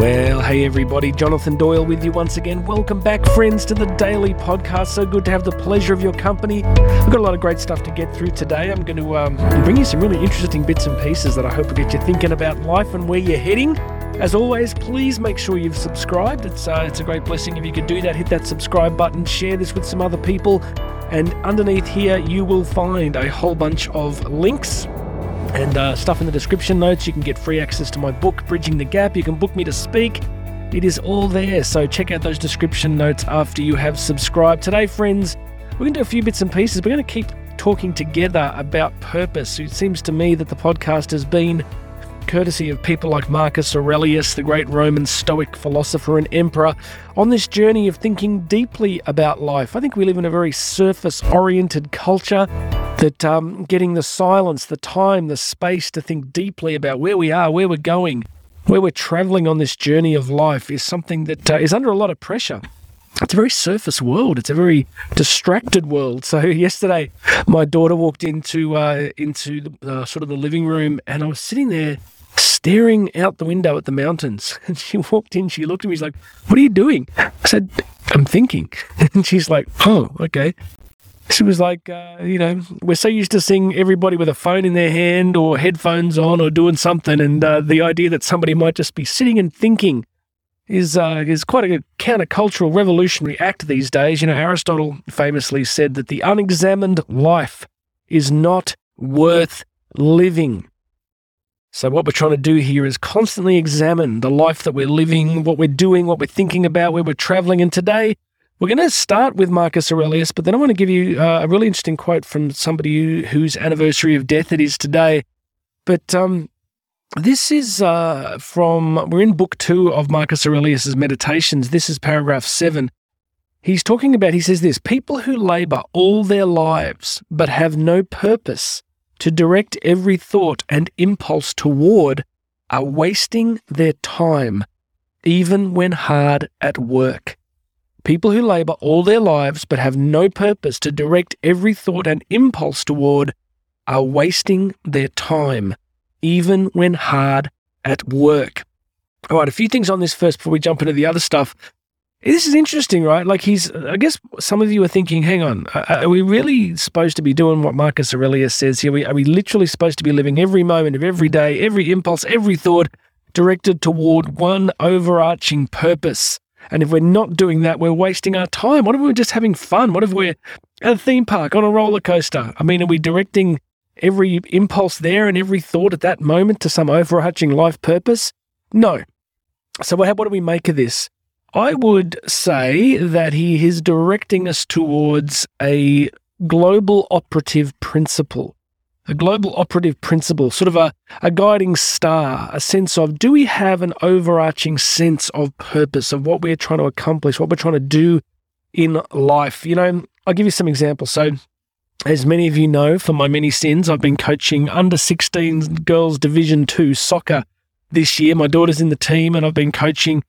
Well, hey everybody, Jonathan Doyle with you once again. Welcome back, friends, to the daily podcast. So good to have the pleasure of your company. We've got a lot of great stuff to get through today. I'm going to um, bring you some really interesting bits and pieces that I hope will get you thinking about life and where you're heading. As always, please make sure you've subscribed. It's uh, it's a great blessing if you could do that. Hit that subscribe button, share this with some other people, and underneath here you will find a whole bunch of links and uh, stuff in the description notes. You can get free access to my book, Bridging the Gap. You can book me to speak. It is all there. So check out those description notes after you have subscribed. Today, friends, we're going to do a few bits and pieces. We're going to keep talking together about purpose. It seems to me that the podcast has been courtesy of people like Marcus Aurelius, the great Roman Stoic philosopher and emperor, on this journey of thinking deeply about life. I think we live in a very surface oriented culture that um, getting the silence, the time, the space to think deeply about where we are, where we're going, where we're traveling on this journey of life is something that uh, is under a lot of pressure. It's a very surface world. It's a very distracted world. So yesterday, my daughter walked into uh, into the, uh, sort of the living room, and I was sitting there staring out the window at the mountains. And she walked in. She looked at me. She's like, "What are you doing?" I said, "I'm thinking." And she's like, "Oh, okay." she was like, uh, you know, we're so used to seeing everybody with a phone in their hand or headphones on or doing something, and uh, the idea that somebody might just be sitting and thinking is uh, is quite a countercultural, revolutionary act these days. You know, Aristotle famously said that the unexamined life is not worth living. So, what we're trying to do here is constantly examine the life that we're living, what we're doing, what we're thinking about, where we're traveling. And today, we're going to start with Marcus Aurelius, but then I want to give you uh, a really interesting quote from somebody whose anniversary of death it is today. But um, this is uh, from, we're in book two of Marcus Aurelius's Meditations. This is paragraph seven. He's talking about, he says this people who labor all their lives but have no purpose to direct every thought and impulse toward are wasting their time, even when hard at work. People who labour all their lives but have no purpose to direct every thought and impulse toward are wasting their time, even when hard at work. All right, a few things on this first before we jump into the other stuff. This is interesting, right? Like he's, I guess some of you are thinking, hang on, are we really supposed to be doing what Marcus Aurelius says here? Are we literally supposed to be living every moment of every day, every impulse, every thought directed toward one overarching purpose? And if we're not doing that, we're wasting our time. What if we're just having fun? What if we're at a theme park on a roller coaster? I mean, are we directing every impulse there and every thought at that moment to some overarching life purpose? No. So, what do we make of this? I would say that he is directing us towards a global operative principle a global operative principle, sort of a, a guiding star, a sense of do we have an overarching sense of purpose of what we're trying to accomplish, what we're trying to do in life? You know, I'll give you some examples. So, as many of you know, for my many sins, I've been coaching under 16 girls Division 2 soccer this year. My daughter's in the team, and I've been coaching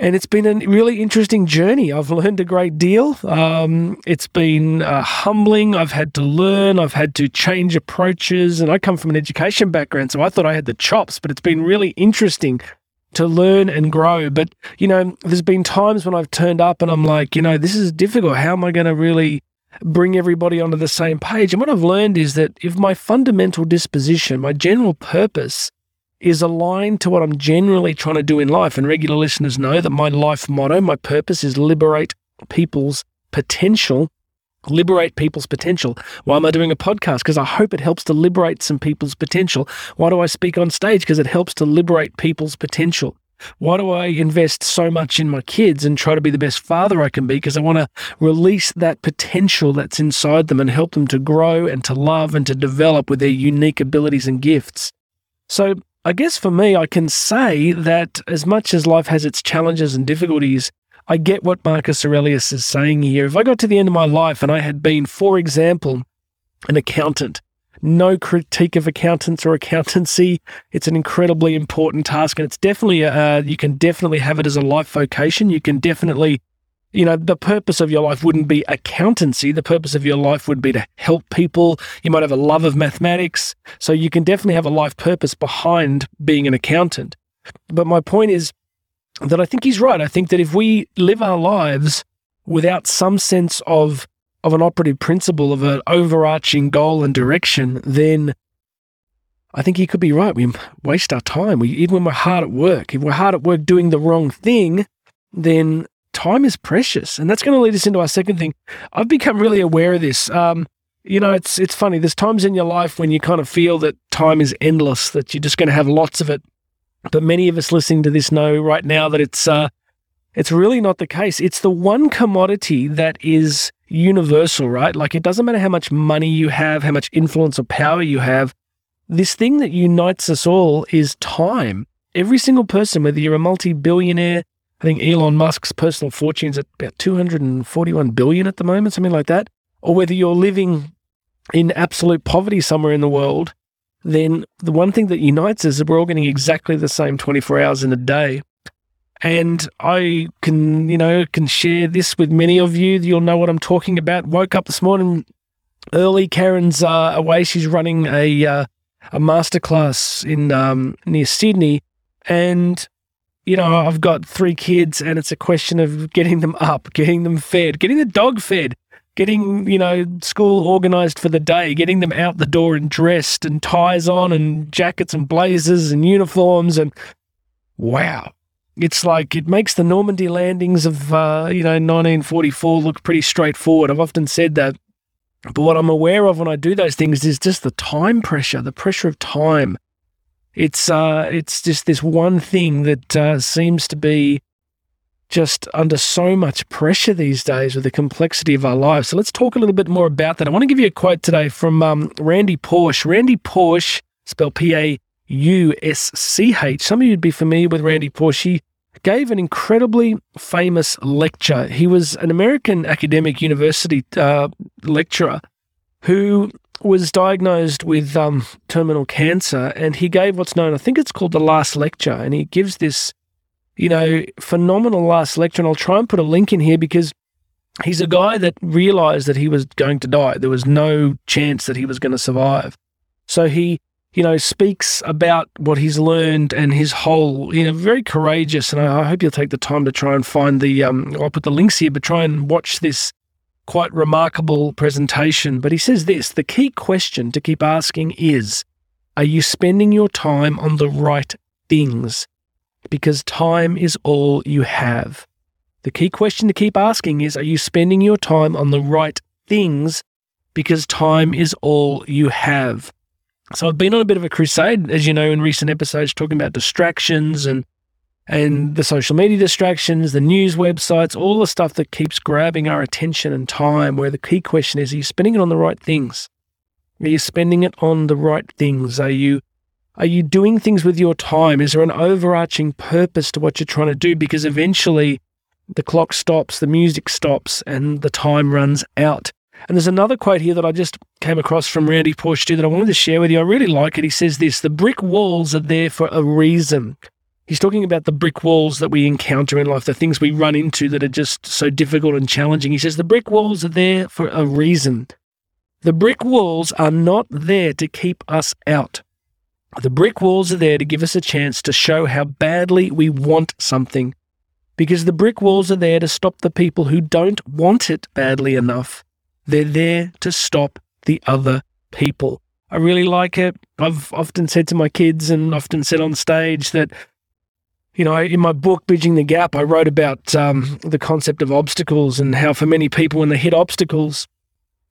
and it's been a really interesting journey. I've learned a great deal. Um, it's been uh, humbling. I've had to learn. I've had to change approaches. And I come from an education background, so I thought I had the chops, but it's been really interesting to learn and grow. But, you know, there's been times when I've turned up and I'm like, you know, this is difficult. How am I going to really bring everybody onto the same page? And what I've learned is that if my fundamental disposition, my general purpose, is aligned to what I'm generally trying to do in life. And regular listeners know that my life motto, my purpose is liberate people's potential. Liberate people's potential. Why am I doing a podcast? Because I hope it helps to liberate some people's potential. Why do I speak on stage? Because it helps to liberate people's potential. Why do I invest so much in my kids and try to be the best father I can be? Because I want to release that potential that's inside them and help them to grow and to love and to develop with their unique abilities and gifts. So I guess for me, I can say that as much as life has its challenges and difficulties, I get what Marcus Aurelius is saying here. If I got to the end of my life and I had been, for example, an accountant, no critique of accountants or accountancy. It's an incredibly important task, and it's definitely uh, you can definitely have it as a life vocation. You can definitely you know, the purpose of your life wouldn't be accountancy. The purpose of your life would be to help people. You might have a love of mathematics. So you can definitely have a life purpose behind being an accountant. But my point is, that I think he's right. I think that if we live our lives without some sense of of an operative principle of an overarching goal and direction, then I think he could be right. We waste our time. We even when we're hard at work, if we're hard at work doing the wrong thing, then time is precious, and that's going to lead us into our second thing. I've become really aware of this. Um, you know, it's it's funny. There's times in your life when you kind of feel that time is endless, that you're just going to have lots of it. But many of us listening to this know right now that it's uh, it's really not the case. It's the one commodity that is universal, right? Like it doesn't matter how much money you have, how much influence or power you have. This thing that unites us all is time. Every single person, whether you're a multi-billionaire, I think Elon Musk's personal fortune's at about 241 billion at the moment, something like that, or whether you're living in absolute poverty somewhere in the world, then the one thing that unites us is we're all getting exactly the same 24 hours in a day. And I can, you know, can share this with many of you. You'll know what I'm talking about. Woke up this morning early. Karen's uh, away. She's running a uh, a masterclass in um, near Sydney, and you know I've got three kids, and it's a question of getting them up, getting them fed, getting the dog fed, getting you know school organized for the day, getting them out the door and dressed, and ties on, and jackets and blazers and uniforms, and wow it's like it makes the Normandy landings of uh, you know 1944 look pretty straightforward. I've often said that, but what I'm aware of when I do those things is just the time pressure, the pressure of time. It's uh, it's just this one thing that uh, seems to be just under so much pressure these days with the complexity of our lives. So let's talk a little bit more about that. I want to give you a quote today from um, Randy Pausch. Randy Pausch, spelled P A U S C H. Some of you would be familiar with Randy Pausch. He gave an incredibly famous lecture. He was an American academic university uh, lecturer who was diagnosed with um, terminal cancer, and he gave what's known, I think it's called the last lecture, and he gives this, you know, phenomenal last lecture. And I'll try and put a link in here because he's a guy that realized that he was going to die. There was no chance that he was going to survive. So he you know, speaks about what he's learned and his whole, you know, very courageous. And I, I hope you'll take the time to try and find the, um, I'll put the links here, but try and watch this quite remarkable presentation. But he says this the key question to keep asking is Are you spending your time on the right things? Because time is all you have. The key question to keep asking is Are you spending your time on the right things? Because time is all you have. So I've been on a bit of a crusade, as you know, in recent episodes, talking about distractions and and the social media distractions, the news websites, all the stuff that keeps grabbing our attention and time. Where the key question is: Are you spending it on the right things? Are you spending it on the right things? Are you are you doing things with your time? Is there an overarching purpose to what you're trying to do? Because eventually, the clock stops, the music stops, and the time runs out. And there's another quote here that I just came across from Randy Pausch that I wanted to share with you. I really like it. He says this The brick walls are there for a reason. He's talking about the brick walls that we encounter in life, the things we run into that are just so difficult and challenging. He says the brick walls are there for a reason. The brick walls are not there to keep us out. The brick walls are there to give us a chance to show how badly we want something. Because the brick walls are there to stop the people who don't want it badly enough they're there to stop the other people. I really like it. I've often said to my kids and often said on stage that, you know, in my book, Bridging the Gap, I wrote about um, the concept of obstacles and how for many people, when they hit obstacles,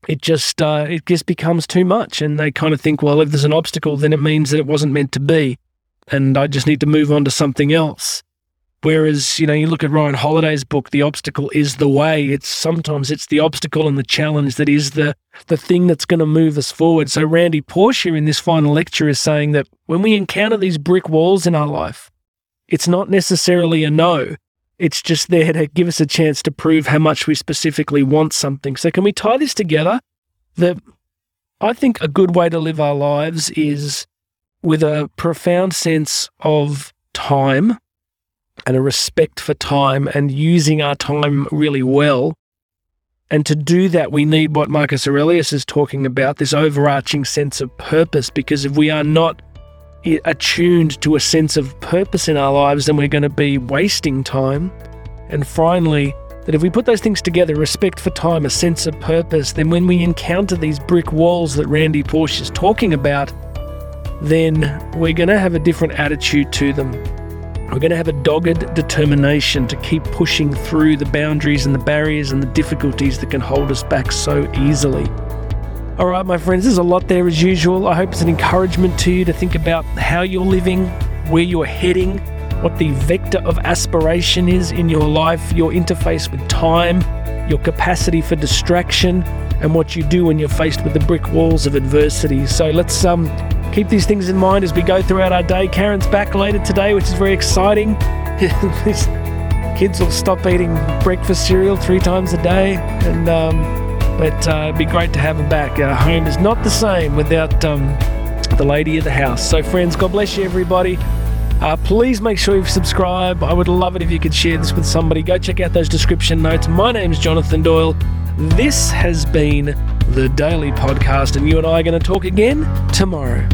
it just uh, it just becomes too much, and they kind of think, well, if there's an obstacle, then it means that it wasn't meant to be, and I just need to move on to something else. Whereas, you know, you look at Ryan Holiday's book, The Obstacle is the Way. It's sometimes it's the obstacle and the challenge that is the the thing that's going to move us forward. So Randy Pausch in this final lecture is saying that when we encounter these brick walls in our life, it's not necessarily a no. It's just there to give us a chance to prove how much we specifically want something. So can we tie this together? That I think a good way to live our lives is with a profound sense of time and a respect for time and using our time really well. And to do that, we need what Marcus Aurelius is talking about this overarching sense of purpose. Because if we are not attuned to a sense of purpose in our lives, then we're going to be wasting time. And finally, that if we put those things together respect for time, a sense of purpose then when we encounter these brick walls that Randy Pausch is talking about, then we're going to have a different attitude to them. We're going to have a dogged determination to keep pushing through the boundaries and the barriers and the difficulties that can hold us back so easily. All right, my friends, there's a lot there as usual. I hope it's an encouragement to you to think about how you're living, where you're heading, what the vector of aspiration is in your life, your interface with time, your capacity for distraction, and what you do when you're faced with the brick walls of adversity. So let's um, keep these things in mind as we go throughout our day. Karen's back later today, which is very exciting. These kids will stop eating breakfast cereal three times a day, and um, but uh, it'd be great to have her back. Our home is not the same without um, the lady of the house. So, friends, God bless you, everybody. Uh, please make sure you subscribe. I would love it if you could share this with somebody. Go check out those description notes. My name's Jonathan Doyle. This has been the Daily Podcast, and you and I are going to talk again tomorrow.